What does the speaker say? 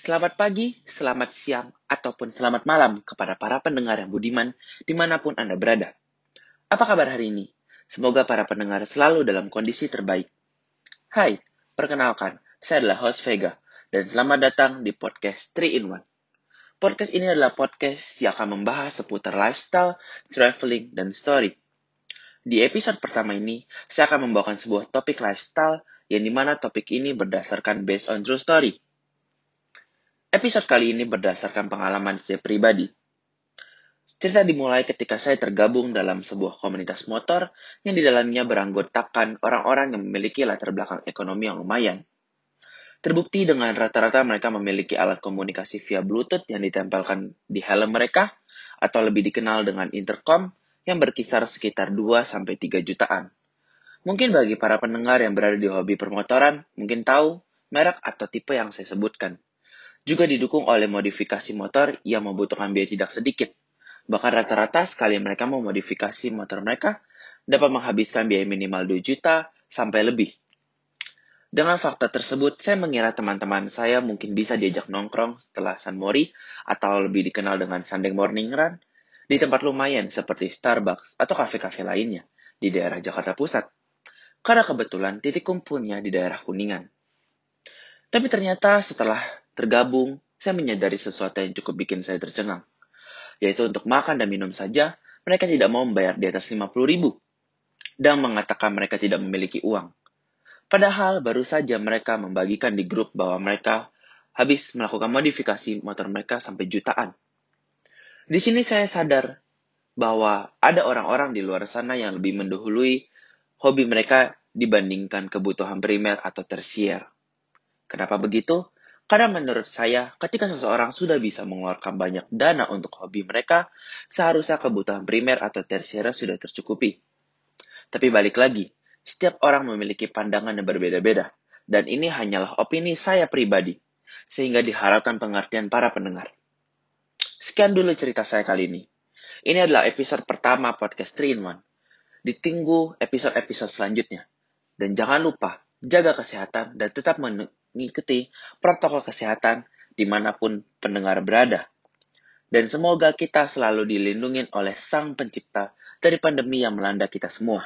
Selamat pagi, selamat siang, ataupun selamat malam kepada para pendengar yang budiman di mana pun Anda berada. Apa kabar hari ini? Semoga para pendengar selalu dalam kondisi terbaik. Hai, perkenalkan, saya adalah host Vega, dan selamat datang di podcast 3 in 1. Podcast ini adalah podcast yang akan membahas seputar lifestyle, traveling, dan story. Di episode pertama ini, saya akan membawakan sebuah topik lifestyle yang di mana topik ini berdasarkan based on true story. Episode kali ini berdasarkan pengalaman saya pribadi. Cerita dimulai ketika saya tergabung dalam sebuah komunitas motor yang di dalamnya beranggotakan orang-orang yang memiliki latar belakang ekonomi yang lumayan. Terbukti dengan rata-rata mereka memiliki alat komunikasi via Bluetooth yang ditempelkan di helm mereka, atau lebih dikenal dengan intercom, yang berkisar sekitar 2-3 jutaan. Mungkin bagi para pendengar yang berada di hobi permotoran, mungkin tahu merek atau tipe yang saya sebutkan. Juga didukung oleh modifikasi motor yang membutuhkan biaya tidak sedikit. Bahkan rata-rata sekali mereka memodifikasi motor mereka, dapat menghabiskan biaya minimal 2 juta sampai lebih. Dengan fakta tersebut, saya mengira teman-teman saya mungkin bisa diajak nongkrong setelah San Mori atau lebih dikenal dengan Sunday Morning Run di tempat lumayan seperti Starbucks atau kafe-kafe lainnya di daerah Jakarta Pusat. Karena kebetulan titik kumpulnya di daerah Kuningan. Tapi ternyata setelah tergabung, saya menyadari sesuatu yang cukup bikin saya tercengang. Yaitu untuk makan dan minum saja, mereka tidak mau membayar di atas 50 ribu. Dan mengatakan mereka tidak memiliki uang. Padahal baru saja mereka membagikan di grup bahwa mereka habis melakukan modifikasi motor mereka sampai jutaan. Di sini saya sadar bahwa ada orang-orang di luar sana yang lebih mendahului hobi mereka dibandingkan kebutuhan primer atau tersier. Kenapa begitu? Karena menurut saya, ketika seseorang sudah bisa mengeluarkan banyak dana untuk hobi mereka, seharusnya kebutuhan primer atau tersier sudah tercukupi. Tapi balik lagi, setiap orang memiliki pandangan yang berbeda-beda, dan ini hanyalah opini saya pribadi, sehingga diharapkan pengertian para pendengar. Sekian dulu cerita saya kali ini. Ini adalah episode pertama podcast 3 in 1. Ditunggu episode-episode selanjutnya. Dan jangan lupa, jaga kesehatan dan tetap mengikuti protokol kesehatan di mana pun pendengar berada. Dan semoga kita selalu dilindungi oleh Sang Pencipta dari pandemi yang melanda kita semua.